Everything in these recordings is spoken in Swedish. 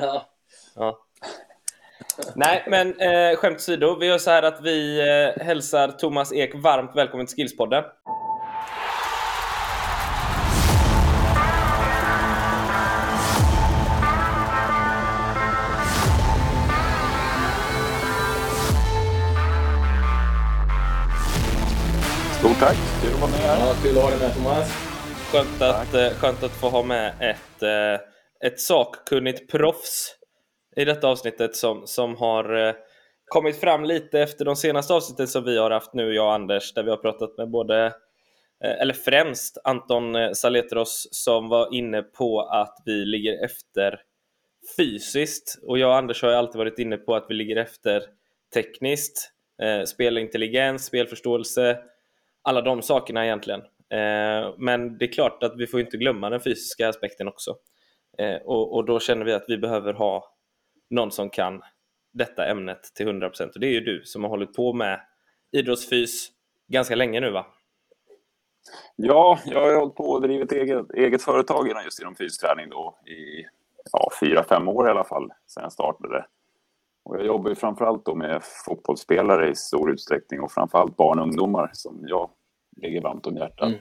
Ja. Ja. Nej, men eh, skämt åsido. Vi gör så här att vi eh, hälsar Thomas Ek varmt välkommen till Skillspodden. Stort tack, kul att vara med här. ja, kul att ha dig med Thomas. Skönt att, eh, skönt att få ha med ett, eh, ett sakkunnigt proffs i detta avsnittet som, som har eh, kommit fram lite efter de senaste avsnitten som vi har haft nu, jag och Anders, där vi har pratat med både, eh, eller främst Anton eh, Saletros som var inne på att vi ligger efter fysiskt och jag och Anders har ju alltid varit inne på att vi ligger efter tekniskt, eh, spelintelligens, spelförståelse, alla de sakerna egentligen. Eh, men det är klart att vi får inte glömma den fysiska aspekten också. Eh, och, och då känner vi att vi behöver ha någon som kan detta ämnet till 100% och det är ju du som har hållit på med idrottsfys ganska länge nu va? Ja, jag har hållit på och drivit eget, eget företag just inom fysträning då i ja, fyra, fem år i alla fall sedan jag startade. Och jag jobbar ju framförallt då med fotbollsspelare i stor utsträckning och framförallt barn och ungdomar som jag ligger varmt om hjärtat. Mm.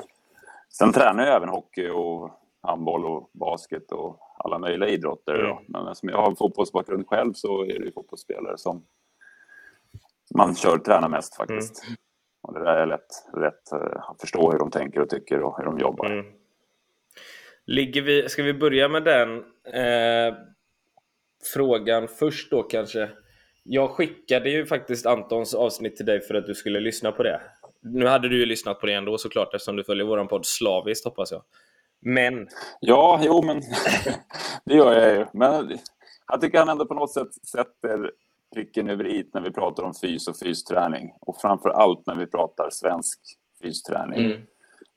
Sen tränar jag även hockey och handboll och basket och alla möjliga idrotter. Mm. Men eftersom jag har fotbollsbakgrund själv så är det ju fotbollsspelare som man kör tränar mest faktiskt. Och det där är lätt, lätt eh, att förstå hur de tänker och tycker och hur de jobbar. Mm. Ligger vi, ska vi börja med den eh, frågan först då kanske? Jag skickade ju faktiskt Antons avsnitt till dig för att du skulle lyssna på det. Nu hade du ju lyssnat på det ändå såklart eftersom du följer våran podd slaviskt hoppas jag. Men Ja, jo, men det gör jag ju. Men jag tycker han ändå på något sätt sätter pricken över i när vi pratar om fys och fysträning. Och framför allt när vi pratar svensk fysträning. Mm.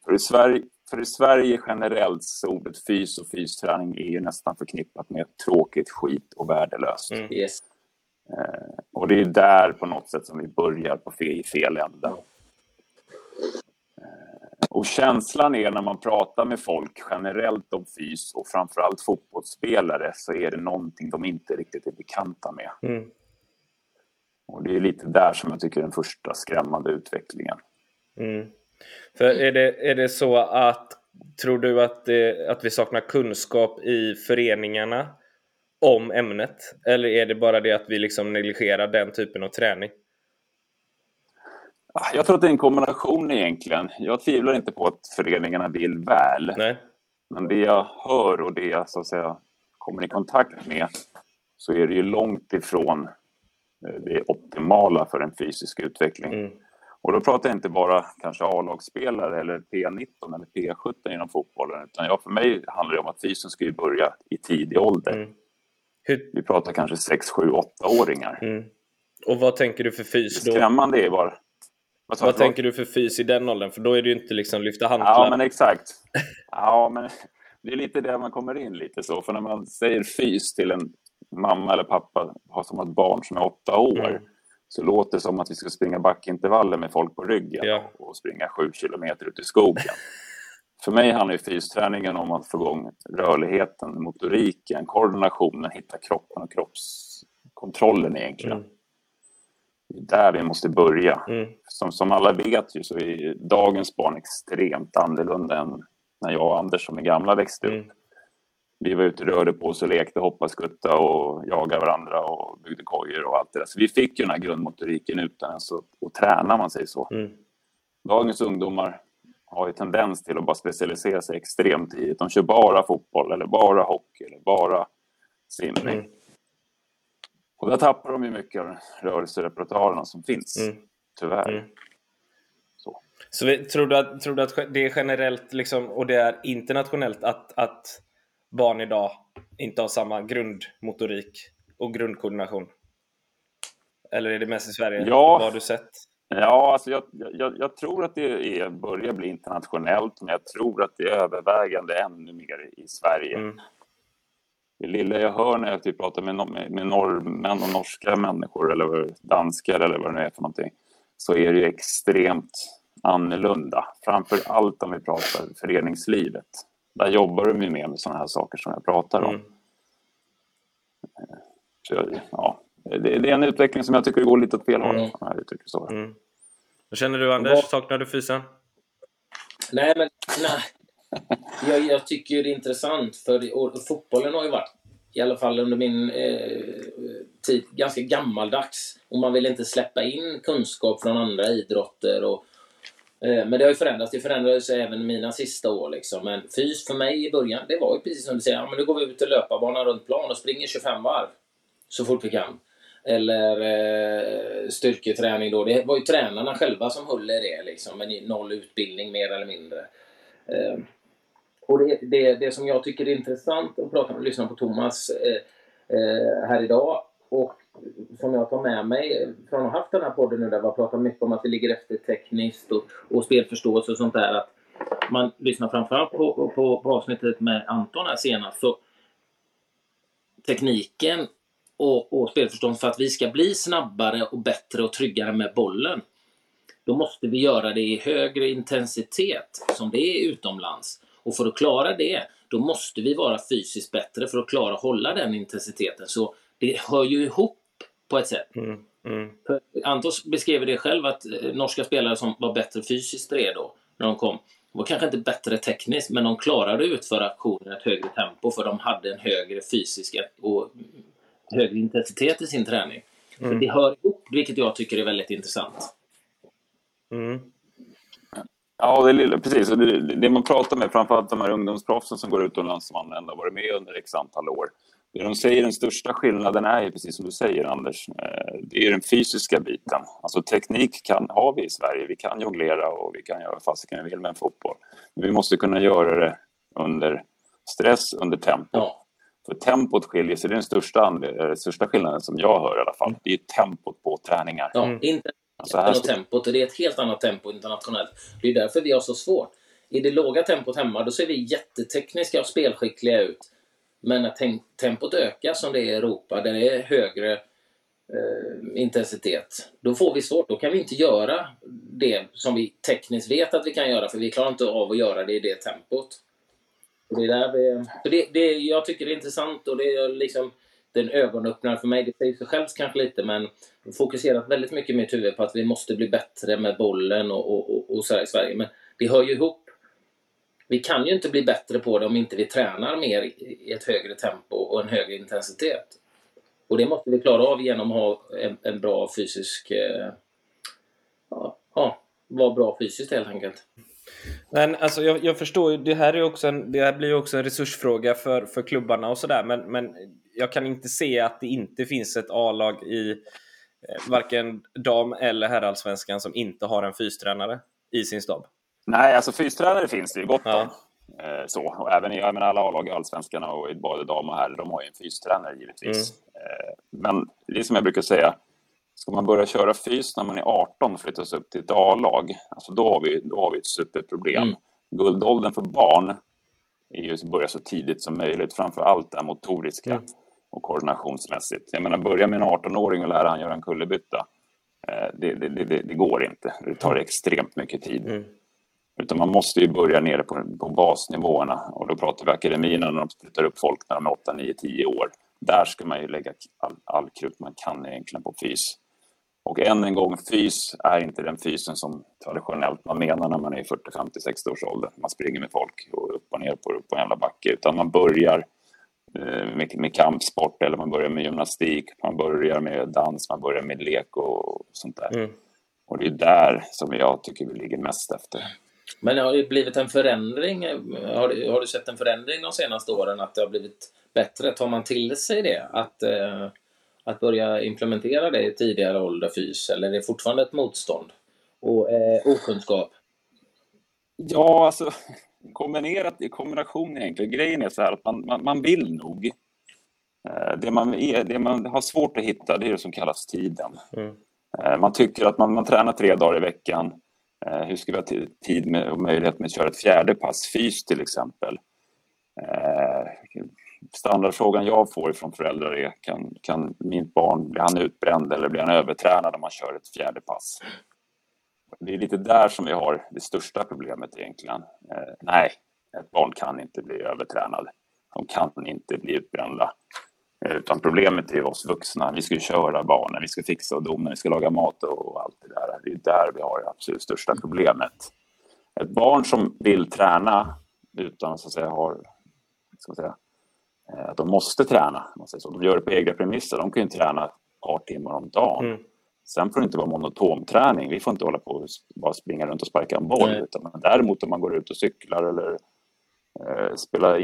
För, i Sverige, för i Sverige generellt så ordet fys och fysträning är ju nästan förknippat med tråkigt, skit och värdelöst. Mm. Yes. Och det är där på något sätt som vi börjar på fel, i fel ände. Eh, Och känslan är när man pratar med folk generellt om fys och framförallt fotbollsspelare så är det någonting de inte riktigt är bekanta med. mm, Och det är lite där som jag tycker den första skrämmande utvecklingen. mm. För är det, är det så att tror du att, det, att vi saknar kunskap i föreningarna om ämnet? Eller är det bara det att vi liksom negligerar den typen av träning? Ah, Jag tror att det är en kombination egentligen. Jag tvivlar inte på att föreningarna vill väl. Nej? Men det jag hör och det jag så att säga, kommer i kontakt med så är det ju långt ifrån eh, det optimala för en fysisk utveckling. Mm. Och då pratar jag inte bara kanske A-lagsspelare eller P19 eller P17 inom fotbollen. Utan jag, för mig handlar det om att fysen ska ju börja i tidig ålder. Mm. Hur, Vi pratar kanske 6, 7, 8-åringar. mm. Och vad tänker du för fys Det då? skrämmande är bara... Vad Vad tänker du för fys i den åldern? För då är det ju inte liksom lyfta hantlar. Ja, men exakt. Ja, men det är lite där man kommer in lite så. För när man säger fys till en mamma eller pappa har som ett barn som är åtta år Mm. så låter det som att vi ska springa backintervaller med folk på ryggen Ja. och springa sju kilometer ut i skogen. För mig handlar ju fysträningen om att få igång rörligheten, motoriken, koordinationen, hitta kroppen och kroppskontrollen egentligen. Mm. Där vi måste börja. Mm. Som, som alla vet ju så är dagens barn extremt annorlunda än när jag och Anders som är gamla växte upp. Mm. Vi var ute och rörde på oss och lekte, hoppa, skutta och jaga varandra och byggde kojor och allt det där. Så vi fick ju den här grundmotoriken utan ens att, att träna, om man säger så. Mm. Dagens ungdomar har ju tendens till att bara specialisera sig extremt tidigt. De kör bara fotboll eller bara hockey eller bara simning. Och där tappar de ju mycket av rörelserepertoaren som finns, Mm. tyvärr. Mm. Så. Så vi, tror, du att, tror du att det är generellt liksom, och det är internationellt att, att barn idag inte har samma grundmotorik och grundkoordination? Eller är det mest i Sverige? Ja. Vad har du sett? Ja, alltså jag, jag, jag tror att det är, börjar bli internationellt, men jag tror att det är övervägande ännu mer i Sverige. Mm. Det lilla jag hör när jag typ pratar med, med, med norrmän och norska människor eller danskar eller vad det nu är för någonting, så är det ju extremt annorlunda. Framför allt om vi pratar föreningslivet. Där jobbar de ju mer med sådana här saker som jag pratar om. Mm. Så jag, ja, det, det, är en utveckling som jag tycker går lite åt fel håll. Mm. så. Mm. Vad känner du Anders? Saknar du fysen? Nej, men nej. Jag, jag tycker det är intressant, för och, fotbollen har ju varit, i alla fall under min eh, tid, ganska gammaldags. Och man vill inte släppa in kunskap från andra idrotter. Och, eh, men det har ju förändrats. Det förändrades även mina sista år. Liksom. Men fys för mig i början, det var ju precis som du säger. Ja, men nu går vi ut och löparbanan runt plan och springer 25 varv. Så fort vi kan. Eller eh, styrketräning då. Det var ju tränarna själva som höll i det liksom. Med noll utbildning mer eller mindre. Eh, och det, det, det som jag tycker är intressant att prata med, lyssna på Thomas eh, eh, här idag och som jag tar med mig från att ha haft den här podden nu där vi har pratat mycket om att vi ligger efter tekniskt och, och spelförståelse och sånt där. Att man lyssnar framförallt på, på, på avsnittet med Anton här senast så tekniken och, och spelförståelse för att vi ska bli snabbare och bättre och tryggare med bollen. Då måste vi göra det i högre intensitet som det är utomlands. Och för att klara det, då måste vi vara fysiskt bättre för att klara att hålla den intensiteten. Så det hör ju ihop på ett sätt. Mm, mm. Antos beskrev det själv att eh, norska spelare som var bättre fysiskt redo när de kom var kanske inte bättre tekniskt, men de klarade att utföra aktioner i ett högre tempo för de hade en högre fysisk och högre intensitet i sin träning. Mm. det hör ihop, vilket jag tycker är väldigt intressant. Mm. Ja, det är, precis. Det, det, man pratar med, framförallt de här ungdomsproffsen som går utomlands som man ändå varit med under x antal år. Det de säger den största skillnaden är ju precis som du säger Anders, eh, det är den fysiska biten. Alltså teknik kan, har vi i Sverige, vi kan jonglera och vi kan göra fasiken vi vill med en fotboll. Men vi måste kunna göra det under stress, under tempo. Ja. För tempot skiljer sig, det är den största, eh, största skillnaden som jag hör i alla fall. Det är tempot på träningar. Ja, inte alltså här... tempot, det är ett helt annat tempo internationellt. Det är därför vi har så svårt. I det låga tempot hemma, då ser vi jättetekniska och spelskickliga ut. Men när tempot ökar som det är i Europa, där det är högre eh, intensitet, då får vi svårt. Då kan vi inte göra det som vi tekniskt vet att vi kan göra, för vi klarar inte av att göra det i det tempot. det är där vi, det, det, jag tycker det är intressant och det är liksom det är en ögonöppnare för mig. Det säger sig självt kanske lite, men jag fokuserat väldigt mycket i mitt huvud på att vi måste bli bättre med bollen och, och, och, och sådär i Sverige. Men det hör ju ihop vi kan ju inte bli bättre på det om inte vi tränar mer i ett högre tempo och en högre intensitet. Och det måste vi klara av genom att ha en, en bra fysisk... Eh, ja, ja, vara bra fysiskt helt enkelt. Men alltså jag, jag förstår ju, det här, är också en, det här blir ju också en resursfråga för, för klubbarna och sådär. Men, men jag kan inte se att det inte finns ett A-lag i eh, varken dam eller herrallsvenskan som inte har en fystränare i sin stab. Nej, alltså fystränare finns det ju gott om. Eh, så. Och även i jag menar, alla A-lag i Allsvenskarna och i både dam och herr, de har ju en fystränare givetvis. Mm. Eh, men det är som jag brukar säga, ska man börja köra fys när man är 18 och flyttas upp till ett A-lag, alltså då har vi, då har vi ett superproblem. Mm. Guldåldern för barn är ju att börja så tidigt som möjligt, framför allt det motoriska mm. Och koordinationsmässigt. Jag menar, börja med en 18-åring och lära han göra en kullerbytta, eh, det, det, det, det, går inte. Det tar extremt mycket tid. Mm. Utan man måste ju börja nere på, på basnivåerna och då pratar vi akademierna när de flyttar upp folk när de är 8, 9, 10 år. Där ska man ju lägga all, all krut man kan egentligen på fys. Och än en gång, fys är inte den fysen som traditionellt man menar när man är i 40, 50, 60 års ålder. Man springer med folk och upp och ner på, på en jävla backe. Utan man börjar med, med kampsport eller man börjar med gymnastik, man börjar med dans, man börjar med lek och sånt där. Mm. Och det är där som jag tycker vi ligger mest efter. Men har det blivit en förändring? Har du, har du sett en förändring de senaste åren? Att det har blivit bättre? Tar man till sig det? Att, eh, att börja implementera det i tidigare ålder, fys? Eller är det fortfarande ett motstånd och eh, okunskap? Ja, alltså kombinerat i kombination egentligen. Grejen är så här att man, man, man vill nog. Eh, det man, är, det man har svårt att hitta det är det som kallas tiden. Mm. Eh, man tycker att man, man tränar tre dagar i veckan Eh, hur ska vi ha tid med, och möjlighet med att köra ett fjärde pass, fys till exempel? Standardfrågan jag får från föräldrar är kan, kan mitt barn, blir han utbränd eller blir han övertränad om man kör ett fjärde pass? Det är lite där som vi har det största problemet egentligen. Eh, nej, ett barn kan inte bli övertränad. De kan inte bli utbrända. Eh, utan problemet är oss vuxna. Vi ska köra barnen, vi ska fixa och vi ska laga mat och allt det där. Det är där vi har det absolut största problemet. Ett barn som vill träna utan så att säga har, ska säga, eh, att de måste träna, man säger så. de gör det på egna premisser. De kan ju träna ett par timmar om dagen. Mm. Sen får det inte vara monotom träning. Vi får inte hålla på och bara springa runt och sparka en boll. Utan däremot om man går ut och cyklar eller eh, spelar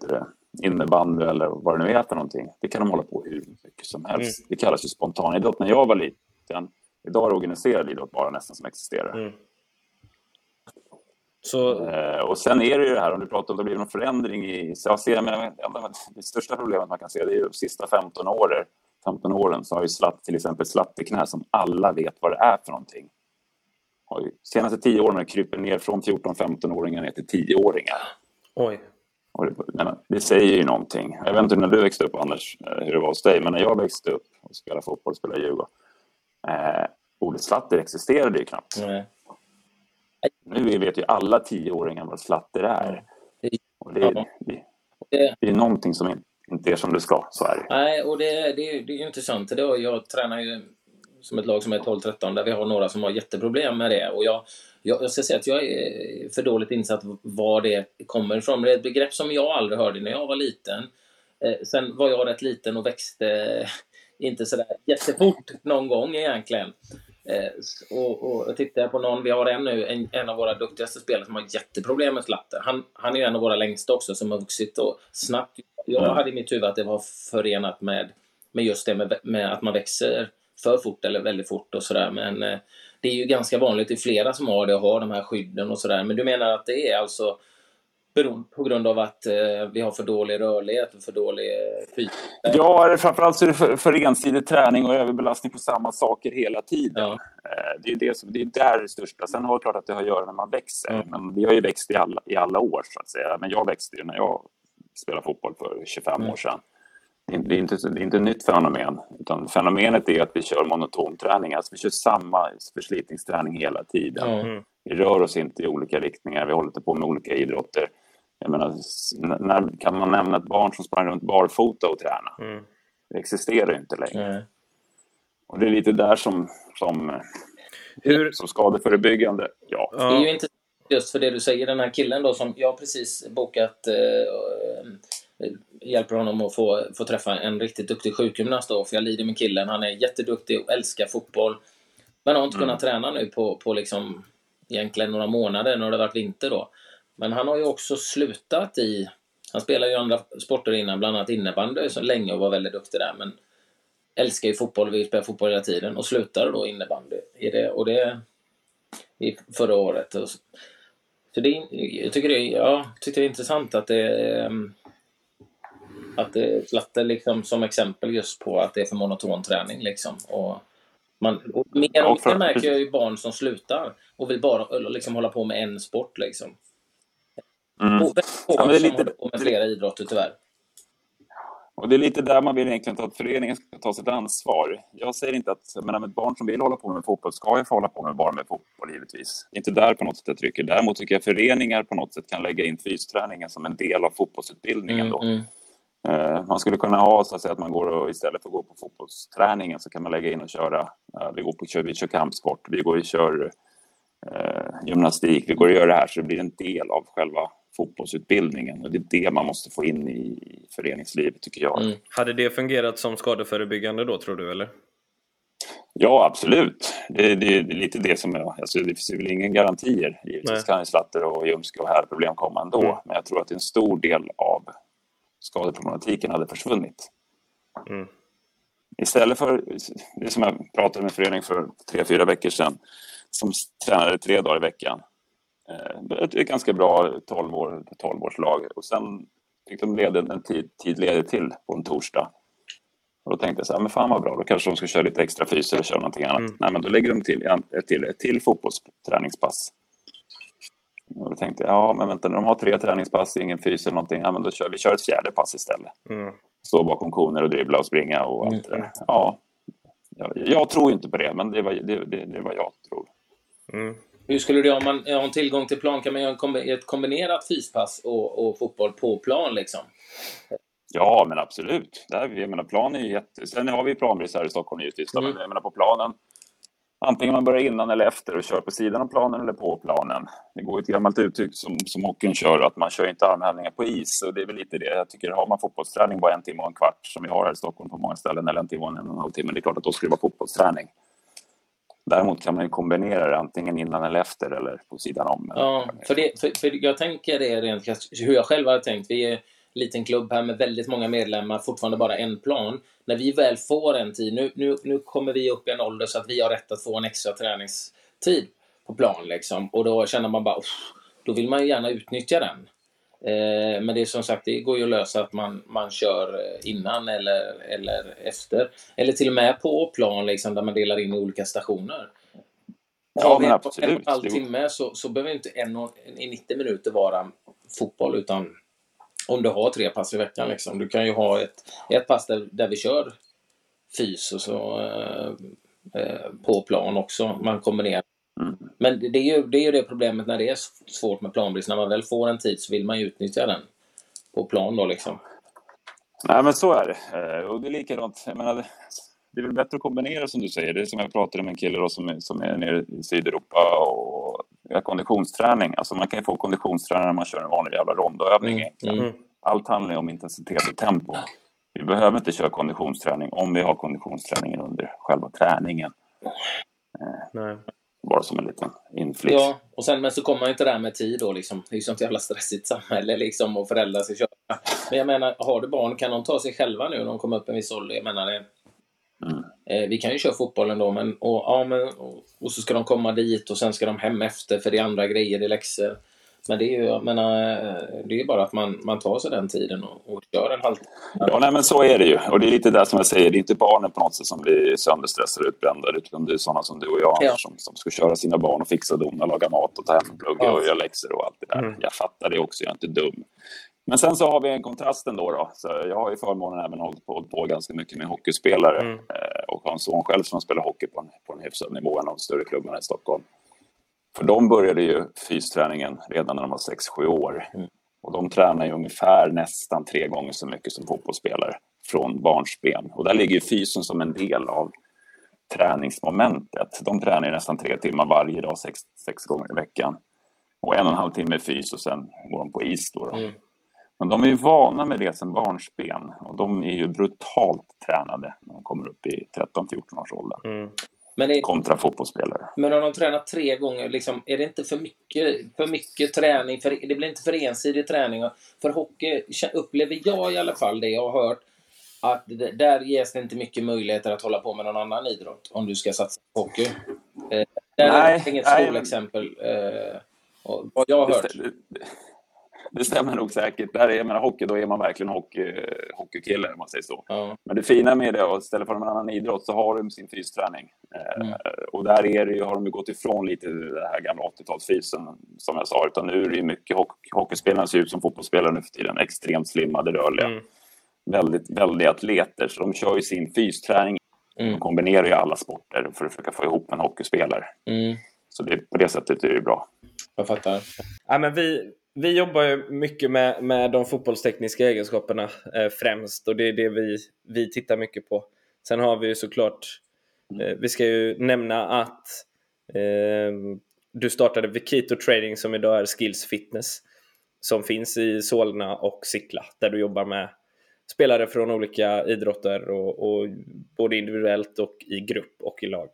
det, innebandy eller vad det nu är för någonting. Det kan de hålla på hur mycket som helst. Mm. Det kallas ju spontanidrott. När jag var liten, idag är organiserad idrott bara nästan som existerar. Mm. Så... Eh, och sen är det ju det här, om du pratar om det blir någon förändring i... Så jag ser, men, det största problemet man kan se det är ju de sista 15 åren. 15 åren så har ju slatt, till exempel slatteknä som alla vet vad det är för någonting. Har ju, senaste 10 åren har det krypit ner från 14-15-åringar ner till 10-åringar. Oj. Det, det säger ju någonting. Jag vet inte när du växte upp, Anders, eh, hur det var hos dig, men när jag växte upp och spelade fotboll och spelade Djurgården, eh, ordet slatter existerade ju knappt. Nej. Nu vet ju alla tioåringar vad slatter är. Och det, ja. det, det är någonting som inte är som det ska, så är det. Nej, och det, det, det är intressant. Det, jag tränar ju som ett lag som är 12-13 där vi har några som har jätteproblem med det. Och jag, jag, jag ska säga att jag är för dåligt insatt var det kommer ifrån. Det är ett begrepp som jag aldrig hörde när jag var liten. Eh, sen var jag rätt liten och växte inte sådär jättefort någon gång egentligen. Eh, och, och jag tittade på någon, vi har en nu, en, en av våra duktigaste spelare som har jätteproblem med slatter. Han, han är ju en av våra längsta också som har vuxit och snabbt. Jag hade i mitt huvud att det var förenat med, med just det med, med att man växer för fort eller väldigt fort och sådär. Men eh, det är ju ganska vanligt, det är flera som har det och har de här skydden och sådär. Men du menar att det är alltså på grund av att eh, vi har för dålig rörlighet och för dålig eh, fysisk Ja, framförallt så är det för, för ensidig träning och överbelastning på samma saker hela tiden. Ja. Eh, det, är det, som, det är där det största. Sen har det klart att det har att göra när man växer. Mm. Men vi har ju växt i alla, i alla år, så att säga. Men jag växte ju när jag spelade fotboll för 25 mm. år sedan. Det är, inte, det är inte ett nytt fenomen, utan fenomenet är att vi kör monoton träning. Alltså vi kör samma förslitningsträning hela tiden. Mm. Vi rör oss inte i olika riktningar, vi håller på med olika idrotter. Jag menar, när kan man nämna ett barn som sprang runt barfota och träna? Mm. Det existerar ju inte längre. Mm. Och det är lite där som, som, Hur? som skadeförebyggande. Ja. Det är ju inte just för det du säger, den här killen då som jag precis bokat eh, hjälper honom att få, få träffa en riktigt duktig sjukgymnast då, för jag lider med killen. Han är jätteduktig och älskar fotboll. Men har inte mm. kunnat träna nu på, på liksom egentligen några månader när det har varit vinter då. Men han har ju också slutat i... Han spelar ju andra sporter innan, bland annat innebandy så länge och var väldigt duktig där. Men älskar ju fotboll, vill spela fotboll hela tiden och slutade då innebandy. I det, och det i förra året. Så det, jag tycker det, ja, tycker det är intressant att det ehm, att det Slatte liksom som exempel just på att det är för monoton träning liksom. Och man, och mer och mer märker jag ju barn som slutar och vill bara liksom hålla på med en sport liksom. Mm. Och ja, det är lite... på med flera idrotter tyvärr. Och det är lite där man vill egentligen att föreningen ska ta sitt ansvar. Jag säger inte att men ett barn som vill hålla på med fotboll ska ju få hålla på med bara med fotboll givetvis. Inte där på något sätt jag trycker. Däremot tycker jag föreningar på något sätt kan lägga in fysträningen som en del av fotbollsutbildningen mm, då. Mm. Eh, man skulle kunna ha så att, säga, att man går och istället för att gå på fotbollsträningen så kan man lägga in och köra. vi, går på, vi kör kampsport, vi går och kör eh, gymnastik, vi går och gör det här så det blir en del av själva fotbollsutbildningen. Och det är det man måste få in i föreningslivet tycker jag. Mm. Hade det fungerat som skadeförebyggande då tror du eller? Ja, absolut. Det, det, det är lite det som är... Alltså, det finns väl ingen garantier. Givetvis kan Slatter och Ljumske och här problem komma ändå. Mm. Men jag tror att en stor del av skadeproblematiken hade försvunnit. Mm. Istället för det som jag pratade med förening för tre, fyra veckor sedan som tränade tre dagar i veckan. Eh, ett, ganska bra 12 år, 12 årslag och sen fick de led, en tid, tid ledigt till på en torsdag. Och då tänkte jag så här, men fan vad bra, då kanske de ska köra lite extra fys eller köra någonting annat. Mm. Nej, men då lägger de till ett till, ett till fotbollsträningspass. Och då tänkte jag, ja men vänta, när de har tre träningspass, ingen fys eller någonting, ja men då kör vi kör ett fjärde pass istället. Mm. Stå bakom koner och dribbla och springa och allt det där. Mm. Ja, jag, jag, tror inte på det, men det var, det, det, det var jag tror. Mm. Hur skulle du, om man har en tillgång till plan, kan man göra ett kombinerat fyspass och, och fotboll på plan liksom? Ja, men absolut. Där, jag menar, plan är jätte... Sen har vi planbrist här i Stockholm givetvis. Mm. Men jag menar, på planen, antingen man börjar innan eller efter och kör på sidan av planen eller på planen. Det går ett gammalt uttryck som, som hockeyn kör, att man kör inte armhävningar på is. Och det är väl lite det. Jag tycker, har man fotbollsträning bara en timme och en kvart, som vi har här i Stockholm på många ställen, eller en timme och en och en halv timme, det är klart att då ska det vara fotbollsträning. Däremot kan man ju kombinera det antingen innan eller efter eller på sidan om. Ja, för, det, för, för jag tänker det rent hur jag själv hade tänkt. Vi är en liten klubb här med väldigt många medlemmar, fortfarande bara en plan. När vi väl får en tid, nu, nu, nu kommer vi upp i en ålder så att vi har rätt att få en extra träningstid på plan liksom. Och då känner man bara, då vill man ju gärna utnyttja den. Eh, men det är som sagt, det går ju att lösa att man, man kör eh, innan eller, eller efter. Eller till och med på plan liksom, där man delar in i olika stationer. Ja, men absolut. En och en halv timme så, så behöver inte en, och, en, i 90 minuter vara fotboll utan om du har tre pass i veckan. Liksom. Du kan ju ha ett, ett pass där, där vi kör fys och så eh, eh, på plan också. Man kombinerar. Men det är, ju, det är ju det problemet när det är svårt med planbrist. När man väl får en tid så vill man ju utnyttja den på plan då liksom. Nej, men så är det. Eh, och det är likadant. Jag menar, det är väl bättre att kombinera som du säger. Det är som jag pratade med en kille då, som, som är nere i Sydeuropa och har konditionsträning. Alltså man kan ju få konditionsträning när man kör en vanlig jävla rondoövning mm. Mm. Allt handlar ju om intensitet och tempo. Vi behöver inte köra konditionsträning om vi har konditionsträningen under själva träningen. Nej bara som en liten inflick. Ja, och sen men så kommer man inte där med tid då liksom. Det är ju sånt jävla stressigt samhälle liksom och föräldrar ska köra. Men jag menar, har du barn kan de ta sig själva nu när de kommer upp en viss ålder? Jag menar det. Mm. Eh, vi kan ju köra fotbollen då, men, och, ja, men, och, och, så ska de komma dit och sen ska de hem efter för det är andra grejer, det är läxor. Men det är ju, jag menar, det är bara att man, man tar sig den tiden och, och gör en halvtimme. Ja, nej, men så är det ju. Och det är lite där som jag säger, det är inte barnen på något sätt som blir sönderstressade och utbrända, utan det är sådana som du och jag ja. som, som ska köra sina barn och fixa dona, laga mat och ta hem och plugga ja. och göra läxor och allt det där. Mm. Jag fattar det också, jag är inte dum. Men sen så har vi en kontrast ändå. Då. Så jag har ju förmånen även hållit på, hållit på ganska mycket med hockeyspelare mm. Eh, och har en son själv som spelar hockey på en, på en hyfsad nivå, en av de större klubbarna i Stockholm. För de började ju fysträningen redan när de var 6-7 år. Mm. Och de tränar ju ungefär nästan tre gånger så mycket som fotbollsspelare från barnsben. Och där ligger ju fysen som en del av träningsmomentet. De tränar ju nästan tre timmar varje dag, sex, sex gånger i veckan. Och en och en halv timme fys och sen går de på is. Då, då. Mm. Men de är ju vana med det sedan barnsben och de är ju brutalt tränade när de kommer upp i 13-14 års ålder. Mm. Men är, kontra fotbollsspelare. Men om de tränar tre gånger, liksom, är det inte för mycket, för mycket träning? För, det blir inte för ensidig träning. För hockey upplever jag i alla fall, det jag har hört, att det, där ges det inte mycket möjligheter att hålla på med någon annan idrott om du ska satsa på hockey. Eh, där nej, är det inget skolexempel. Eh, vad jag har hört. Det, stämmer nog säkert. Där är, jag menar, hockey, då är man verkligen hockey, hockeykille om man säger så. Ja. Men det fina med det, och istället för en annan idrott, så har de sin fysträning. Eh, mm. och där är det, har de gått ifrån lite det här gamla 80-talsfysen, som jag sa. Utan nu är det mycket hockey, hockeyspelarna ser ut som fotbollsspelare nu för tiden. Extremt slimmade, rörliga. Mm. Väldigt, väldiga atleter, så de kör ju sin fysträning. Mm. De kombinerar ju alla sporter för att försöka få ihop en hockeyspelare. Mm. Så det, på det sättet är det bra. Jag fattar. Ja, men vi, vi jobbar ju mycket med, med de fotbollstekniska egenskaperna eh, främst och det är det vi, vi tittar mycket på. Sen har vi ju såklart, eh, vi ska ju nämna att eh, du startade Vikito Trading som idag är Skills Fitness som finns i Solna och Sickla där du jobbar med spelare från olika idrotter och, och både individuellt och i grupp och i lag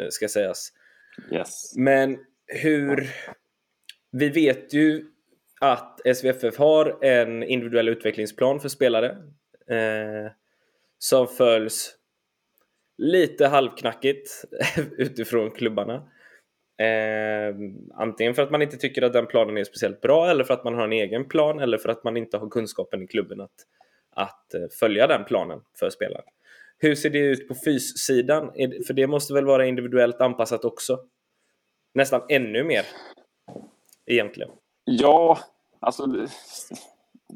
eh, ska sägas. Yes. Men hur, vi vet ju att SVFF har en individuell utvecklingsplan för spelare eh, som följs lite halvknackigt utifrån klubbarna. Eh, antingen för att man inte tycker att den planen är speciellt bra eller för att man har en egen plan eller för att man inte har kunskapen i klubben att, att eh, följa den planen för spelaren. Hur ser det ut på fyssidan? För det måste väl vara individuellt anpassat också? Nästan ännu mer egentligen. Ja, alltså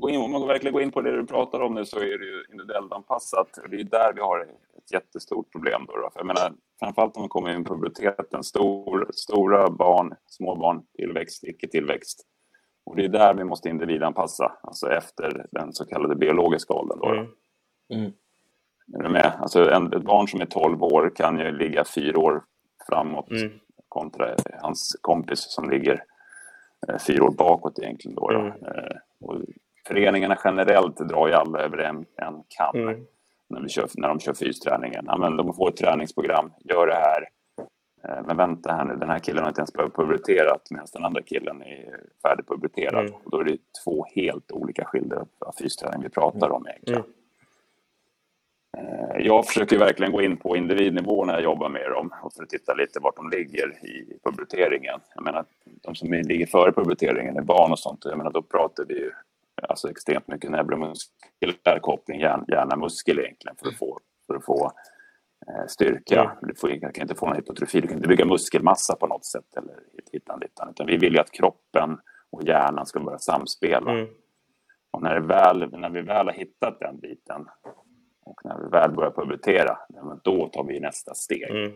om man verkligen går in på det du pratar om nu så är det ju individuellt anpassat. Det är där vi har ett jättestort problem. Då. För jag menar, framförallt om man kommer in på puberteten, stor, stora barn, små barn, tillväxt, icke-tillväxt. Och det är där vi måste individanpassa, alltså efter den så kallade biologiska åldern. Då. Mm. Mm. Är du med? Alltså en, ett barn som är 12 år kan ju ligga fyra år framåt Mm. kontra hans kompis som ligger fyra år bakåt egentligen. Då, Mm. då. Eh, och föreningarna generellt drar ju alla över en, en kam Mm. när, vi kör, när de kör fysträningen. Ja, men de får ett träningsprogram, gör det här. Eh, Men vänta här nu, den här killen har inte ens börjat pubertera medan den andra killen är färdigpuberterad. Mm. Och då är det två helt olika skilda av fysträning vi pratar om egentligen. Mm. Eh, Jag försöker verkligen gå in på individnivå när jag jobbar med dem och för att titta lite vart de ligger i puberteringen. Jag menar, de som ligger före puberteringen är barn och sånt. Jag menar, då pratar vi ju alltså extremt mycket neuromuskulär koppling, hjärn, hjärna-muskel egentligen för att få, för att få eh, styrka. Mm. Du får, kan inte få någon hypotrofi, du kan inte bygga muskelmassa på något sätt eller hittan dittan. Utan vi vill ju att kroppen och hjärnan ska börja samspela. Mm. Och när, väl, när vi väl har hittat den biten och när vi väl börjar pubertera, då tar vi nästa steg. Mm.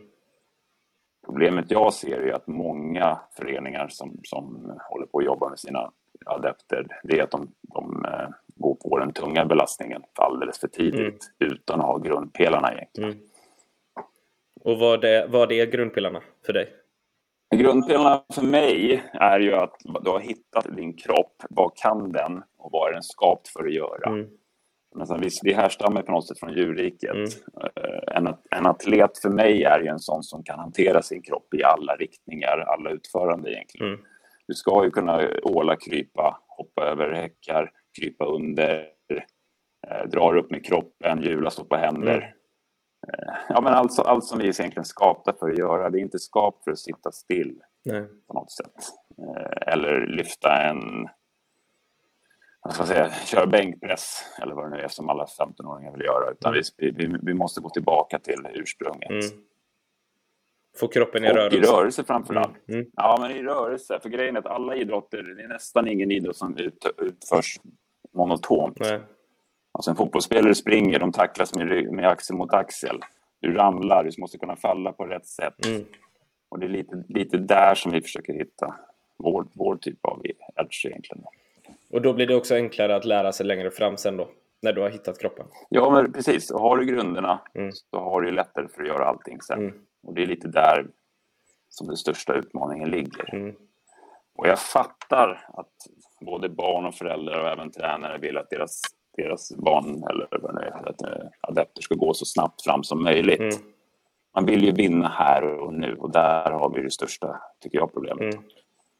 Problemet jag ser är att många föreningar som, som håller på att jobba med sina adepter, det är att de, de eh, går på den tunga belastningen alldeles för tidigt utan att ha grundpelarna egentligen. Mm. Och vad är, vad är grundpelarna för dig? Grundpelarna för mig är ju att du har hittat din kropp, vad kan den och vad är den skapt för att göra? Mm. Sen, visst, vi härstammar på något sätt från djurriket. Mm. Eh, En, en atlet för mig är ju en sån som kan hantera sin kropp i alla riktningar, alla utförande egentligen. Mm. Du ska ju kunna åla, krypa, hoppa över häckar, krypa under, eh, dra upp med kroppen, hjula, stå på händer. Mm. Eh, ja, men allt, allt som vi är egentligen skapta för att göra. Det är inte skapat för att sitta still Nej. på något sätt. Eh, eller lyfta en, vad ska säga, köra bänkpress eller vad det nu är som alla 15-åringar vill göra. Utan vi, vi, vi måste gå tillbaka till ursprunget. Mm. Få kroppen i Och rörelse. i rörelse framför allt. Mm. Mm. Ja, men i rörelse. För grejen är att alla idrotter, det är nästan ingen idrott som ut, utförs monotont. Nej. Alltså en fotbollsspelare springer, de tacklas med, med axel mot axel. Du ramlar, du måste kunna falla på rätt sätt. Mm. Och det är lite, lite där som vi försöker hitta vår, vår typ av edge egentligen. Och då blir det också enklare att lära sig längre fram sen då, när du har hittat kroppen. Ja, men precis. Och har du grunderna Mm. så har du lättare för att göra allting sen. Mm. Och det är lite där som den största utmaningen ligger. Mm. Och jag fattar att både barn och föräldrar och även tränare vill att deras, deras barn eller vad det är, att, eh, adepter ska gå så snabbt fram som möjligt. Mm. Man vill ju vinna här och nu och där har vi det största, tycker jag, problemet. Mm.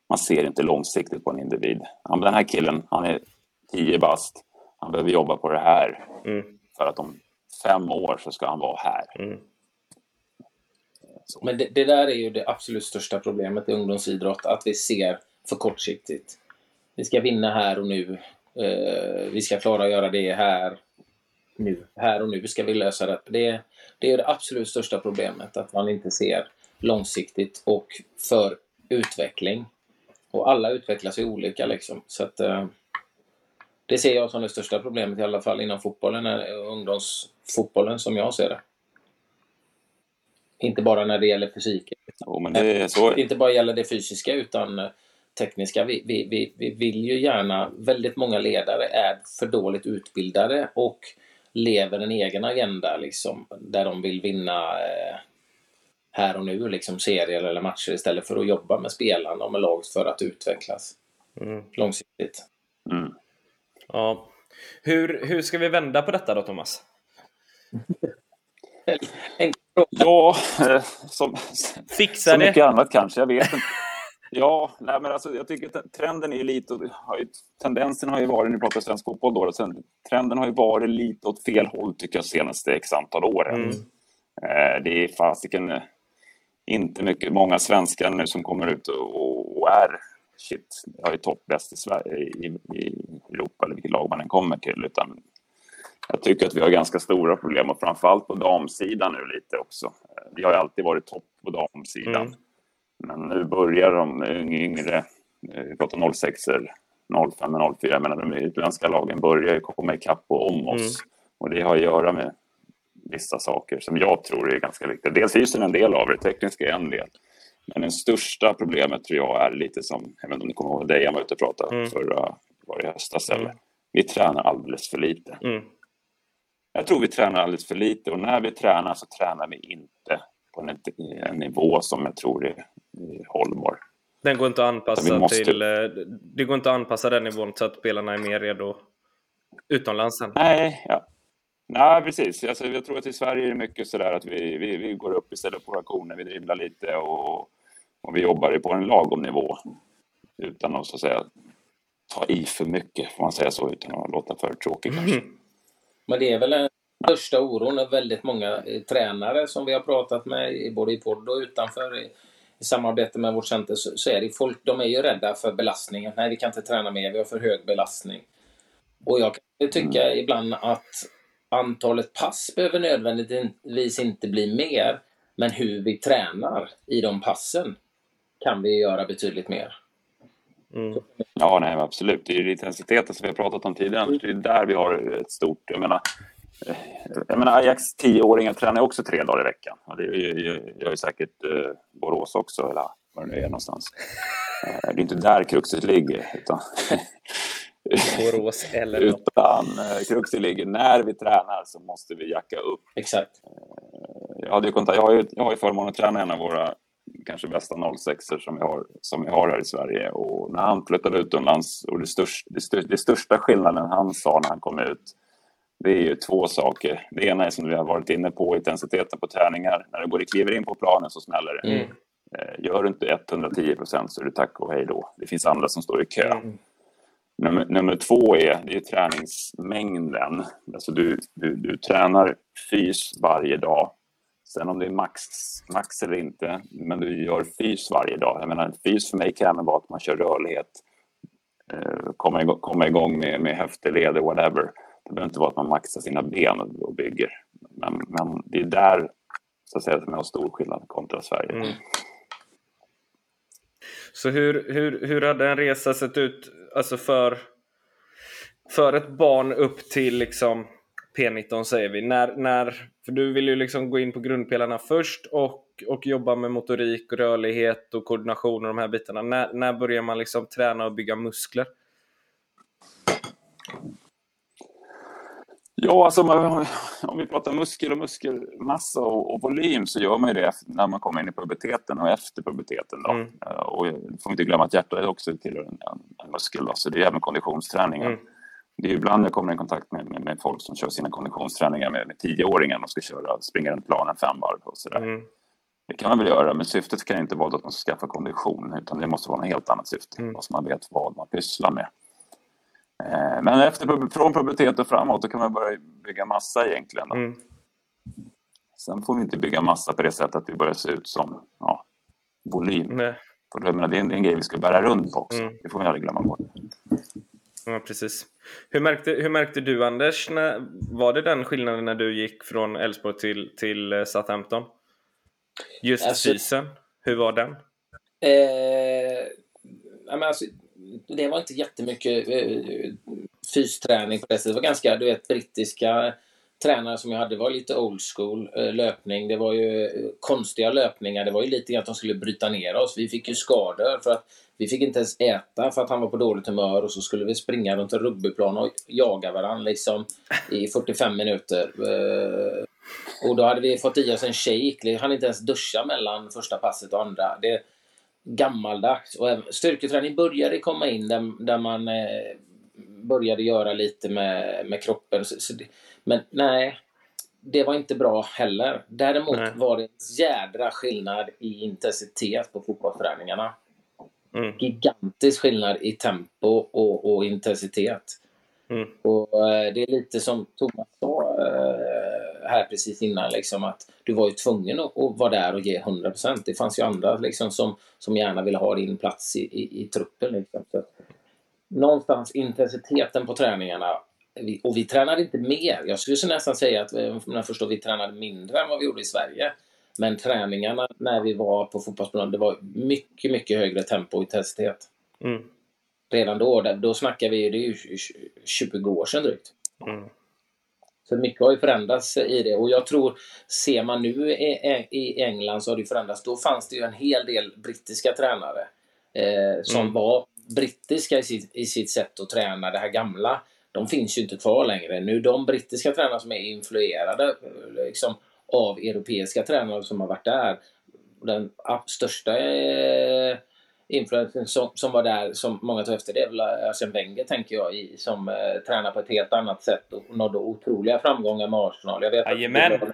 Man ser inte långsiktigt på en individ. Ja, den här killen, han är 10 bast. Han behöver jobba på det här Mm. för att om fem år så ska han vara här. Mm. Men det, det där är ju det absolut största problemet i ungdomsidrott, att vi ser för kortsiktigt. Vi ska vinna här och nu. Eh, vi ska klara att göra det här nu. Här och nu ska vi lösa det. Det, det är det absolut största problemet, att man inte ser långsiktigt och för utveckling. Och alla utvecklas ju olika liksom. Så att, eh, det ser jag som det största problemet i alla fall inom fotbollen, eh, ungdomsfotbollen som jag ser det. Inte bara när det gäller fysiken. Jo, det så. Inte bara gäller det fysiska utan eh, tekniska. Vi, vi, vi, vi vill ju gärna, väldigt många ledare är för dåligt utbildade och lever en egen agenda liksom, där de vill vinna eh, här och nu, liksom serier eller matcher istället för att jobba med spelarna och med laget för att utvecklas Mm. långsiktigt. Mm. Ja. Hur, hur ska vi vända på detta då, Thomas? Ja, eh, som, Fixa så det! mycket annat kanske, jag vet inte. Ja, nej, men alltså, jag tycker att trenden är lite, har ju, tendensen har ju varit, nu pratar svensk fotboll då, sen, trenden har ju varit lite åt fel håll tycker jag senaste x antal åren. Mm. Eh, det är fasiken eh, inte mycket, många svenskar nu som kommer ut och, och är shit, jag är toppbäst i Sverige, i, i Europa eller vilket lag man än kommer till. Utan jag tycker att vi har ganska stora problem och framförallt på damsidan nu lite också. Vi har alltid varit topp på damsidan. Mm. Men nu börjar de yng- yngre, eh, vi pratar 06 05 och 04, men de utländska lagen börjar ju komma ikapp och om oss. Och det har att göra med vissa saker som jag tror är ganska viktiga. Dels fysen är en del av det, tekniska är en del. Men det största problemet tror jag är lite som, jag vet inte om ni kommer ihåg dig, jag var ute och pratade Mm. förra, var det höstas eller? Mm. Vi tränar alldeles för lite. Mm. Jag tror vi tränar alldeles för lite och när vi tränar så tränar vi inte på en, en nivå som jag tror är, är hållbar. Den går inte att anpassa måste- till... eh, Det går inte att anpassa den nivån så att spelarna är mer redo utomlands sen. Nej, ja. Nej, precis. Alltså, jag tror att i Sverige är det mycket sådär att vi, vi, vi går upp istället för våra koner, vi dribblar lite och, och vi jobbar på en lagom nivå. Utan att så att säga ta i för mycket, får man säga så, utan att låta för tråkig kanske. Mm. Men det är väl den största oron av väldigt många eh, tränare som vi har pratat med, både i podd och utanför, i, samarbete med vårt center, så, så är det folk, de är ju rädda för belastningen. Nej, vi kan inte träna mer, vi har för hög belastning. Och jag kan tycka ibland att antalet pass behöver nödvändigtvis inte bli mer, men hur vi tränar i de passen kan vi göra betydligt mer. Mm. Ja, nej, men absolut. Det är intensiteten som vi har pratat om tidigare. Det är där vi har ett stort... Jag menar, eh, jag menar Ajax 10-åringar tränar också tre dagar i veckan. Och det gör gör ju säkert eh, Borås också, eller var det nu är någonstans. Eh, det är inte där kruxet ligger, utan, Borås eller utan eh, kruxet ligger när vi tränar så måste vi jacka upp. Exakt. Jag, hade ju kontakt, jag, har ju, jag har ju förmånen att träna en av våra kanske bästa 06 som vi, har, som vi har här i Sverige. Och när han flyttade utomlands, och det, största, det, största, det största skillnaden han sa när han kom ut, det är ju två saker. Det ena är som vi har varit inne på, intensiteten på träningar. När du går och kliver in på planen så smäller det. Mm. Eh, Gör du inte 110 procent så är det tack och hej då. Det finns andra som står i kö. Mm. Nummer, nummer två är, det är träningsmängden. Alltså du, du, du tränar fys varje dag. Sen om det är max, max eller inte, men du gör fys varje dag. Jag menar, fys för mig kan även vara att man kör rörlighet, eh, komma, igång, komma igång med, med höfter, leder, whatever. Det behöver inte vara att man maxar sina ben och, och bygger. Men, men det är där så att säga, som jag har stor skillnad kontra Sverige. Mm. Så hur, hur, hur hade en resa sett ut alltså för, för ett barn upp till liksom P19 säger vi? När, när, för du vill ju liksom gå in på grundpelarna först och, och jobba med motorik och rörlighet och koordination och de här bitarna. När, när börjar man liksom träna och bygga muskler? Ja, alltså man- om vi pratar muskel och muskelmassa och, och volym så gör man ju det när man kommer in i puberteten och efter puberteten. Då. Mm. Eh, Och får inte glömma att hjärtat är också tillhör en, en, muskel, då, så det är även konditionsträningen. Mm. Det är ibland jag kommer i kontakt med, med, med folk som kör sina konditionsträningar med, med tioåringar och ska köra, springa runt planen fem varv och sådär. Mm. Det kan man väl göra, men syftet kan inte vara att man ska skaffa kondition, utan det måste vara något helt annat syfte, Mm. så man vet vad man pysslar med. Eh, Men efter, från pubertet och framåt, då kan man börja bygga massa egentligen. Då. Mm. Sen får vi inte bygga massa på det sättet att vi börjar se ut som ja, volym. Nej. För det, menar, det, är en, det är en grej vi ska bära runt på också. Mm. Det får vi aldrig glömma bort. Ja, precis. Hur märkte, hur märkte du Anders, när, var det den skillnaden när du gick från Elfsborg till, till eh, Southampton? Just Alltså- fysen, hur var den? Eh, alltså, det var inte jättemycket eh, fysträning på det sättet. Det var ganska, du vet, brittiska tränare som jag hade var lite old school eh, löpning. Det var ju eh, konstiga löpningar. Det var ju lite grann att de skulle bryta ner oss. Vi fick ju skador för att vi fick inte ens äta för att han var på dåligt humör och så skulle vi springa runt en rugbyplan och jaga varandra liksom i 45 minuter. Eh, och då hade vi fått i oss en shake. Vi hann inte ens duscha mellan första passet och andra. Det, gammaldags. Och styrketräning började komma in där, där man eh, började göra lite med, med kroppen. Så, så det, men nej, det var inte bra heller. Däremot Nej. var det en jädra skillnad i intensitet på fotbollsträningarna. Mm. Gigantisk skillnad i tempo och, och intensitet. Mm. Och eh, det är lite som Thomas sa eh, här precis innan, liksom att du var ju tvungen att, att vara där och ge 100%. Det fanns ju andra liksom, som, som gärna ville ha din plats i, i, i truppen. Liksom. Så någonstans intensiteten på träningarna, och vi tränade inte mer. Jag skulle nästan säga att eh, när jag förstår, vi tränade mindre än vad vi gjorde i Sverige. Men träningarna när vi var på fotbollsplanen, det var mycket, mycket högre tempo och intensitet. Mm. Redan då, då snackar vi, det är ju 20 år sedan drygt. Mm. Så mycket har ju förändrats i det och jag tror, ser man nu i, England så har det förändrats. Då fanns det ju en hel del brittiska tränare eh, som mm. var brittiska i sitt, i sitt sätt att träna, det här gamla. De finns ju inte kvar längre. Nu de brittiska tränare som är influerade liksom, av europeiska tränare som har varit där. Den största eh, influensen som, som var där, som många tar efter, det är väl Arsene Wenger, tänker jag, i, som eh, tränar på ett helt annat sätt och nådde otroliga framgångar med Arsenal. Jag vet Jajamän! Att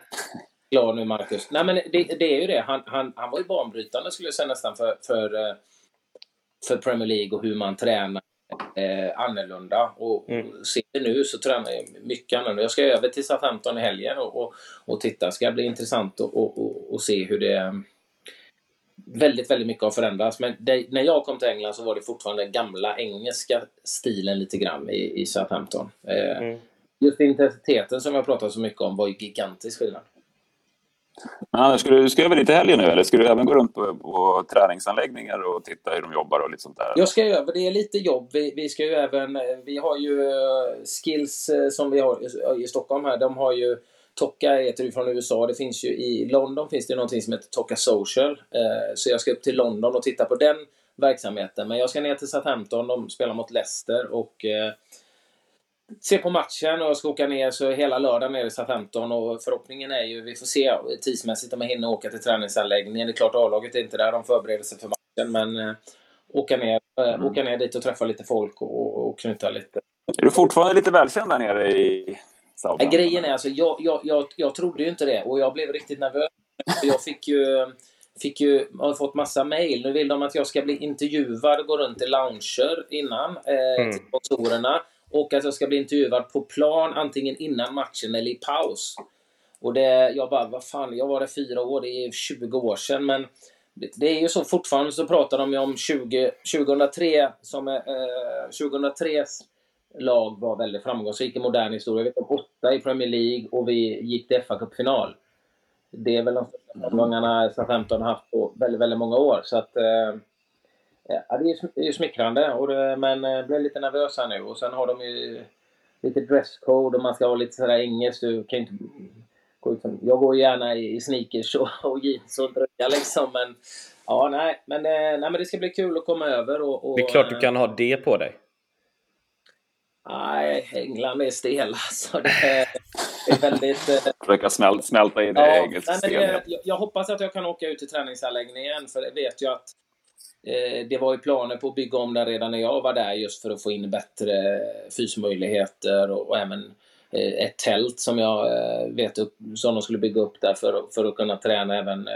glad nu, Marcus. Nej, men det, det, är ju det. Han, han, han var ju banbrytande, skulle jag säga, nästan för, för, eh, för Premier League och hur man tränar eh, annorlunda. Och, mm. och ser det nu så tränar jag mycket annorlunda. Jag ska över till Southampton i helgen och, och, och titta. Det ska bli intressant att och, och, och se hur det väldigt, väldigt mycket har förändrats. Men det, när jag kom till England så var det fortfarande den gamla engelska stilen lite grann i, i Southampton. Eh, mm. Just intensiteten som jag pratat så mycket om var ju gigantisk skillnad. Ja, ska du, ska över dit i helgen nu eller ska du även gå runt på, på träningsanläggningar och titta hur de jobbar och lite sånt där? Jag ska över, det är lite jobb. Vi, vi ska ju även, vi har ju uh, Skills uh, som vi har i Stockholm här, de har ju Tokka heter det från USA. Det finns ju i London finns det någonting som heter Tokka Social. Eh, så jag ska upp till London och titta på den verksamheten. Men jag ska ner till Southampton, de spelar mot Leicester och eh, se på matchen och jag ska åka ner så hela lördagen ner i Southampton och förhoppningen är ju, vi får se tidsmässigt om jag hinner åka till träningsanläggningen. Det är klart A-laget är inte där, de förbereder sig för matchen men eh, åka, ner, mm. åka ner dit och träffa lite folk och, och knyta lite. Är du fortfarande lite välkänd där nere i Southampton? Grejen är alltså, jag, jag, jag, jag trodde ju inte det och jag blev riktigt nervös. Jag fick ju fick ju, har fått massa mail. Nu vill de att jag ska bli intervjuad och gå runt i lounger innan eh, mm. till sponsorerna och att jag ska bli intervjuad på plan antingen innan matchen eller i paus. Och det, jag bara, vad fan, jag var där fyra år, det är 20 år sedan, men det, det är ju så fortfarande så pratar de ju om 20, 2003 som eh, 2003 lag var väldigt framgångsrik i modern historia. Jag vet om åtta i Premier League och vi gick till fa Cup-final. Det är väl de största framgångarna Southampton har haft på väldigt, väldigt många år. Så att, eh, Ja, det är ju smickrande, och det, men jag eh, blir lite nervös här nu. Och sen har de ju lite dresscode och man ska ha lite sådär engelskt. Du kan inte gå ut som, jag går gärna i sneakers och, och jeans och dröja liksom. Men ja, nej. Men, eh, nej, men det ska bli kul att komma över. Och, och det är klart du kan ha det på dig. Nej, England är stela. Alltså. Det är, det är väldigt... Försöka smälta, smälta in ja, i engelsk jag, jag hoppas att jag kan åka ut till träningsanläggningen, för jag vet ju att Eh, det var ju planer på att bygga om den redan när jag var där just för att få in bättre fysmöjligheter och, och även eh, ett tält som jag eh, vet upp, som de skulle bygga upp där för, för att kunna träna även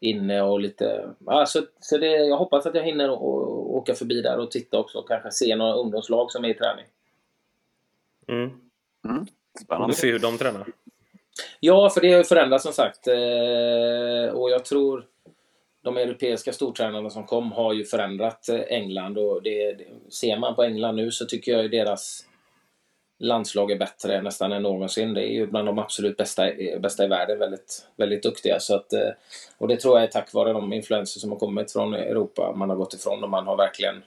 inne och lite... Ja, så, så det, jag hoppas att jag hinner åka förbi där och titta också och kanske se några ungdomslag som är i träning. Mm. Mm. Spännande. se hur de tränar. Ja, för det har ju förändrats som sagt. Och jag tror de europeiska stortränarna som kom har ju förändrat eh, England och det, det, ser man på England nu så tycker jag ju deras landslag är bättre nästan än någonsin. Det är ju bland de absolut bästa, bästa i världen, väldigt, väldigt duktiga. Så att, eh, och det tror jag är tack vare de influenser som har kommit från Europa. Man har gått ifrån och man har verkligen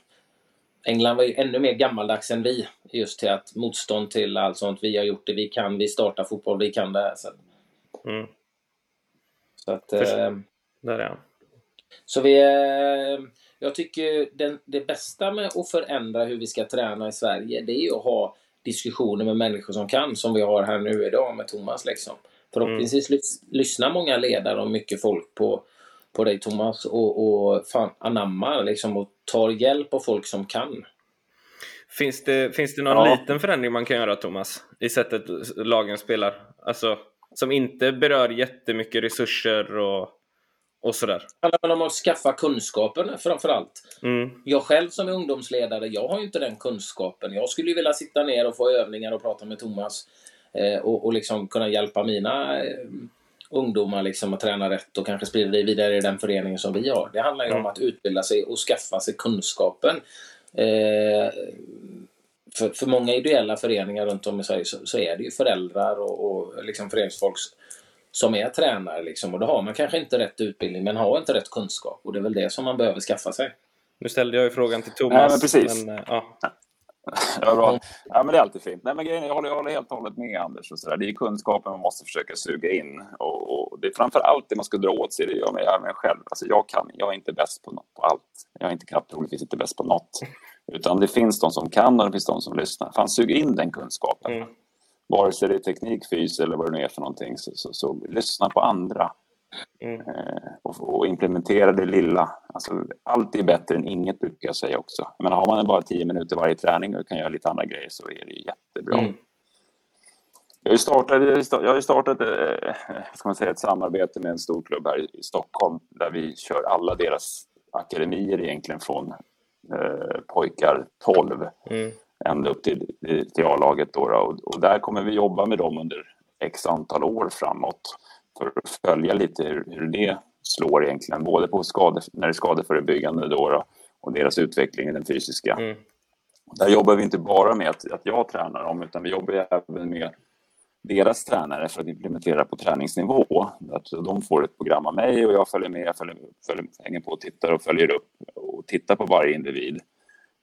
England var ju ännu mer gammaldags än vi just till att motstånd till allt sånt. Vi har gjort det vi kan, vi startar fotboll, vi kan det här. Så, mm. så att... Eh, där är han. Så vi, eh, jag tycker den, det bästa med att förändra hur vi ska träna i Sverige, det är ju att ha diskussioner med människor som kan, som vi har här nu idag med Thomas. Liksom. Förhoppningsvis mm. lyssnar många ledare och mycket folk på, på dig Thomas och, och fan, anammar liksom, och tar hjälp av folk som kan. Finns det, finns det någon ja. liten förändring man kan göra Thomas? I sättet lagen spelar? Alltså, som inte berör jättemycket resurser och och sådär. Det handlar om att skaffa kunskapen framför allt. Mm. Jag själv som är ungdomsledare, jag har ju inte den kunskapen. Jag skulle ju vilja sitta ner och få övningar och prata med Thomas eh, och, och liksom kunna hjälpa mina eh, ungdomar liksom att träna rätt och kanske sprida det vidare i den föreningen som vi har. Det handlar ju mm. om att utbilda sig och skaffa sig kunskapen. Eh, för, för många ideella föreningar runt om i Sverige så, så är det ju föräldrar och, och liksom föreningsfolk som är tränare. Liksom. Och då har man kanske inte rätt utbildning, men har inte rätt kunskap. Och det är väl det som man behöver skaffa sig. Nu ställde jag ju frågan till Thomas. Ja, men precis. Men, ja. Ja, bra. Ja, men det är alltid fint. Nej, men grejen, är, jag, håller, jag håller helt och hållet med Anders. Och så där. Det är kunskapen man måste försöka suga in. Och, och det är framför allt det man ska dra åt sig. Det gör mig även själv. Alltså, jag, kan, jag är inte bäst på, något, på allt. Jag är inte knappt troligtvis inte bäst på något. Utan det finns de som kan och det finns de som lyssnar. Fan, sug in den kunskapen. Mm. Vare sig det är teknik, fys eller vad det nu är för någonting. Så, så, så lyssna på andra. Mm. Eh, och, och implementera det lilla. Alltså, allt är bättre än inget brukar jag säga också. Men har man bara tio minuter varje träning och kan göra lite andra grejer så är det jättebra. Mm. Jag har startat, jag har startat eh, ska man säga, ett samarbete med en stor klubb här i Stockholm där vi kör alla deras akademier egentligen från eh, pojkar 12 Mm. Ända upp till, till A-laget. Då. Och, och där kommer vi jobba med dem under x antal år framåt för att följa lite hur, hur det slår egentligen, både på skade, när det är skadeförebyggande då, då och deras utveckling i den fysiska. Mm. Där jobbar vi inte bara med att, att jag tränar dem, utan vi jobbar även med deras tränare för att implementera på träningsnivå. Att de får ett program av mig och jag följer med, jag följer, följer, hänger på och tittar och följer upp och tittar på varje individ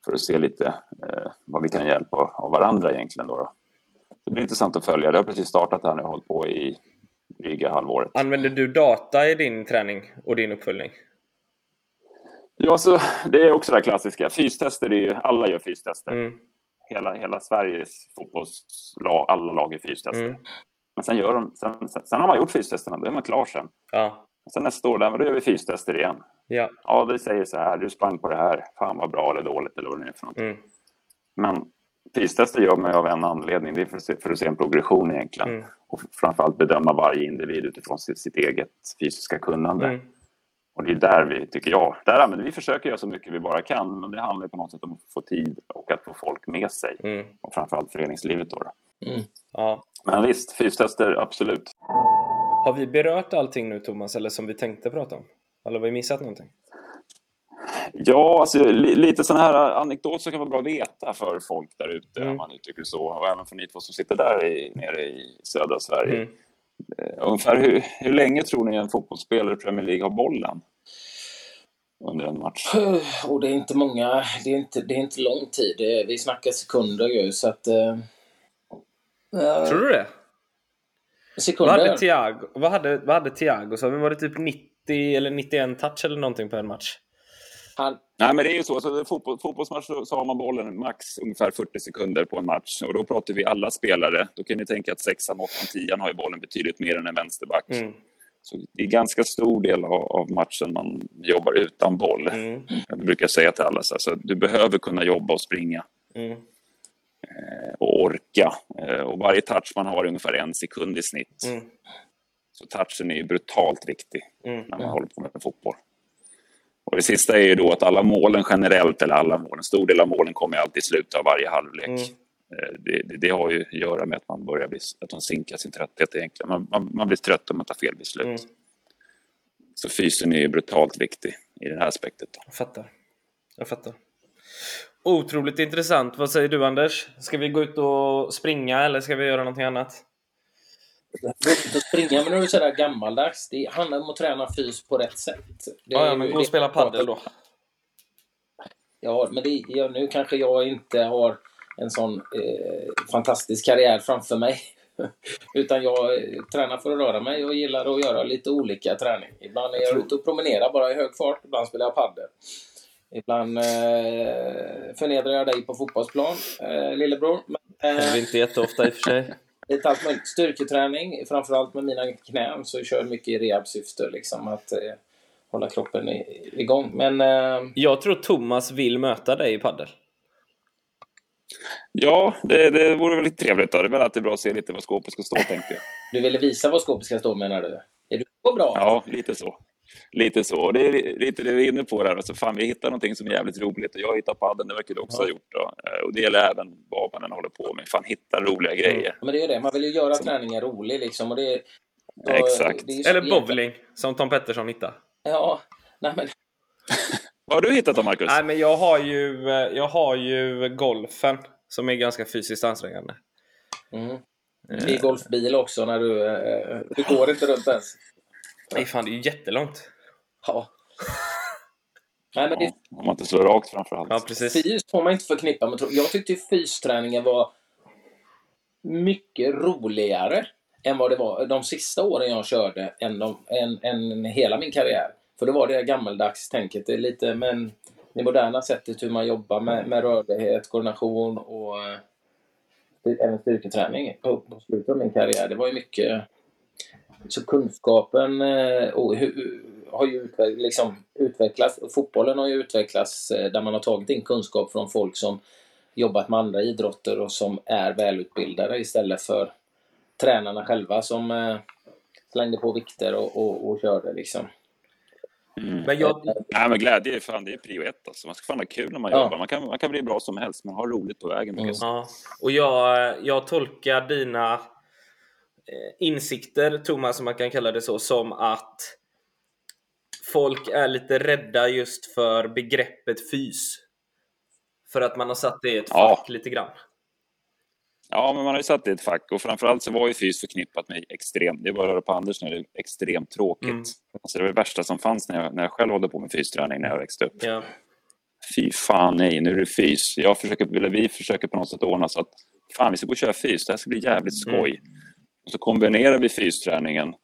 för att se lite eh, vad vi kan hjälpa av varandra egentligen. Då, då. Det blir intressant att följa. Det har precis startat här nu och hållit på i dryga halvåret. Använder du data i din träning och din uppföljning? Ja, så det är också det klassiska. Fystester, är ju, alla gör fystester. Mm. Hela, hela Sveriges fotbollslag, alla lag är fystester. Mm. Men sen, gör de, sen, sen, sen har man gjort fystesterna, då är man klar sen. Ja. Sen nästa år, där, men då gör vi fystester igen. Ja. Ja, det säger så här, du sprang på det här, fan vad bra eller dåligt eller vad det nu är för något. Mm. Men fystester gör man ju av en anledning, det är för att se, för att se en progression egentligen. Mm. Och framförallt bedöma varje individ utifrån sitt, sitt eget fysiska kunnande. Mm. Och det är där vi, tycker jag, där använder vi försöker göra så mycket vi bara kan, men det handlar på något sätt om att få tid och att få folk med sig. Mm. Och framförallt föreningslivet då. då. Mm. Ja. Men visst, fystester, absolut. Har vi berört allting nu Thomas, eller som vi tänkte prata om? Eller har vi missat någonting? Ja, alltså, li, lite sådana här anekdoter kan vara bra att veta för folk där ute, Mm. om man uttrycker så. Och även för ni två som sitter där i, nere i södra Sverige. Mm. Eh, Ungefär hur, hur länge tror ni en fotbollsspelare i Premier League har bollen? Under en match? Och det är inte många, det är inte, det är inte lång tid. Det är, vi snackar sekunder ju, så att... Eh, Tror du det? Vad Sekunder? hade Thiago, vad hade, vad hade Thiago? Så var det typ 90 eller 91 touch eller någonting på en match? Han, Nej, men det är ju så. Alltså, fotboll, fotbollsmatch så, så har man bollen max ungefär 40 sekunder på en match. Och då pratar vi alla spelare. Då kan ni tänka att sexan, åttan, tian har ju bollen betydligt mer än en vänsterback. Mm. Så det är ganska stor del av, av matchen man jobbar utan boll. Mm. Jag brukar säga till alla så här, så du behöver kunna jobba och springa Mm. Eh, och orka. Eh, och varje touch man har är ungefär en sekund i snitt. Mm. Så touchen är ju brutalt viktig Mm. när man håller på med fotboll. Och det sista är ju då att alla målen generellt, eller alla mål, en stor del av målen kommer alltid i slutet av varje halvlek. Mm. Eh, Det, det, det har ju att göra med att man börjar bli, att man sinkar sin trötthet egentligen. Man, man, man blir trött om man tar fel beslut. Mm. Så fysen är ju brutalt viktig i det här aspektet. Då. Jag fattar. Jag fattar. Otroligt intressant. Vad säger du Anders? Ska vi gå ut och springa eller ska vi göra någonting annat? gå ut och springa, men nu är det sådär gammaldags. Det handlar om att träna fys på rätt sätt. Det Ja, ja, men gå och spela padel då. Ja, men det, ja, nu kanske jag inte har en sån eh, fantastisk karriär framför mig. Utan jag eh, tränar för att röra mig och gillar att göra lite olika träning. Ibland är jag ute och promenerar bara i hög fart. Ibland spelar jag padel. Ibland eh, förnedrar jag dig på fotbollsplan, eh, lillebror. Men, Det eh, är inte jätteofta i och för sig. lite allt möjligt. Styrketräning, framförallt med mina knän, så kör jag mycket i rehabsyfte. Liksom, att eh, hålla kroppen i, igång. Men eh, Jag tror Thomas vill möta dig i padel. Ja, det, det vore väl lite trevligt. Då. Det är väl alltid bra att se lite vad skåpet ska stå, tänkte jag. du ville visa vad skåpet ska stå menar du? Är du så bra? Ja, lite så. Lite så. Och det är lite det vi är inne på där. Alltså, fan, vi hittar någonting som är jävligt roligt. Och jag hittar padden, det verkar du också Ja. ha gjort. Då. Eh, Och det gäller även vad man än håller på med. Fan, hitta roliga grejer. Men det är ju det, man vill ju göra träningen rolig liksom. Och det, och Exakt. det Eller bowling, som Tom Pettersson hittade. Ja, nej men Vad har du hittat då, Marcus? Nej, men jag har ju, eh, jag har ju golfen som är ganska fysiskt ansträngande. mm. det är golfbil också när du... Eh, du går inte runt ens. Nej, fan, det är ju jättelångt. Ja. Nej, men det, Ja, om man inte slår rakt framförallt. Ja, precis. fys får man inte förknippa med. Jag tyckte fysträningen var mycket roligare än vad det var de sista åren jag körde än, de, än, än hela min karriär. För då var det gammaldags tänket. Det är lite men det moderna sättet hur man jobbar med, med rörlighet, koordination och eh, även styrketräning på, på slutet av min karriär. Det var ju mycket så kunskapen eh, och, hu- har ju liksom utvecklats. Fotbollen har ju utvecklats eh, där man har tagit in kunskap från folk som jobbat med andra idrotter och som är välutbildade istället för tränarna själva som eh, slängde på vikter och, och, och körde liksom. Mm. Men jag, Nej, men glädje är fan, det är prio ett. Alltså. Man ska fan ha kul när man Ja. jobbar. Man kan, man kan bli bra som helst, men ha roligt på vägen. Mm. jag Ja, och jag, jag tolkar dina insikter, Thomas, om man kan kalla det så, som att folk är lite rädda just för begreppet fys. För att man har satt det i ett Ja. fack lite grann. Ja, men man har ju satt det i ett fack och framförallt så var ju fys förknippat med extremt, det är bara att höra på Anders nu, det är extremt tråkigt. Mm. Alltså det var det värsta som fanns när jag, när jag själv hållde på med fysträning när jag växte upp. Ja. Fy fan nej, nu är det fys. Jag försöker, eller vi försöker på något sätt ordna så att fan vi ska gå och köra fys, det här ska bli jävligt skoj. Och så kombinerar vi fysträningen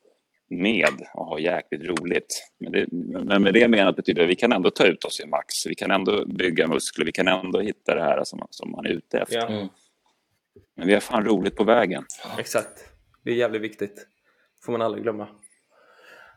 med att ha jäkligt roligt. Men, det, men med det menat betyder att vi kan ändå ta ut oss i max. Vi kan ändå bygga muskler, vi kan ändå hitta det här som, som man är ute efter. ja, Mm. Men vi har fan roligt på vägen. exakt. Det är jävligt viktigt. får man aldrig glömma.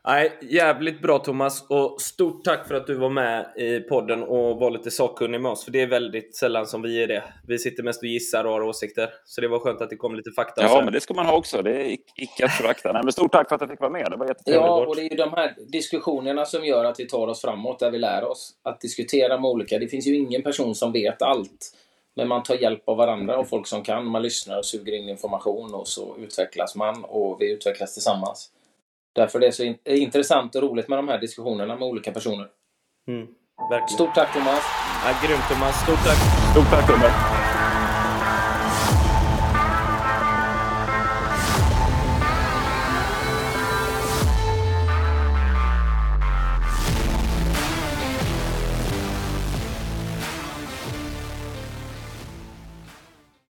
Nej, jävligt bra Thomas och stort tack för att du var med i podden och var lite sakkunnig med oss för det är väldigt sällan som vi är det. Vi sitter mest och gissar och har åsikter så det var skönt att det kom lite fakta. Ja, men det ska man ha också. Det är ic- icke att förakta. Nej, men stort tack för att jag fick vara med. Det var jättetrevligt. Ja, och det är ju de här diskussionerna som gör att vi tar oss framåt, där vi lär oss att diskutera med olika. Det finns ju ingen person som vet allt. Men man tar hjälp av varandra och folk som kan. Man lyssnar och suger in information och så utvecklas man och vi utvecklas tillsammans. Därför är det så in- intressant och roligt med de här diskussionerna med olika personer. Mm. Stort tack Thomas! Ja, grymt Thomas, stort tack! Stort tack, Gunnar.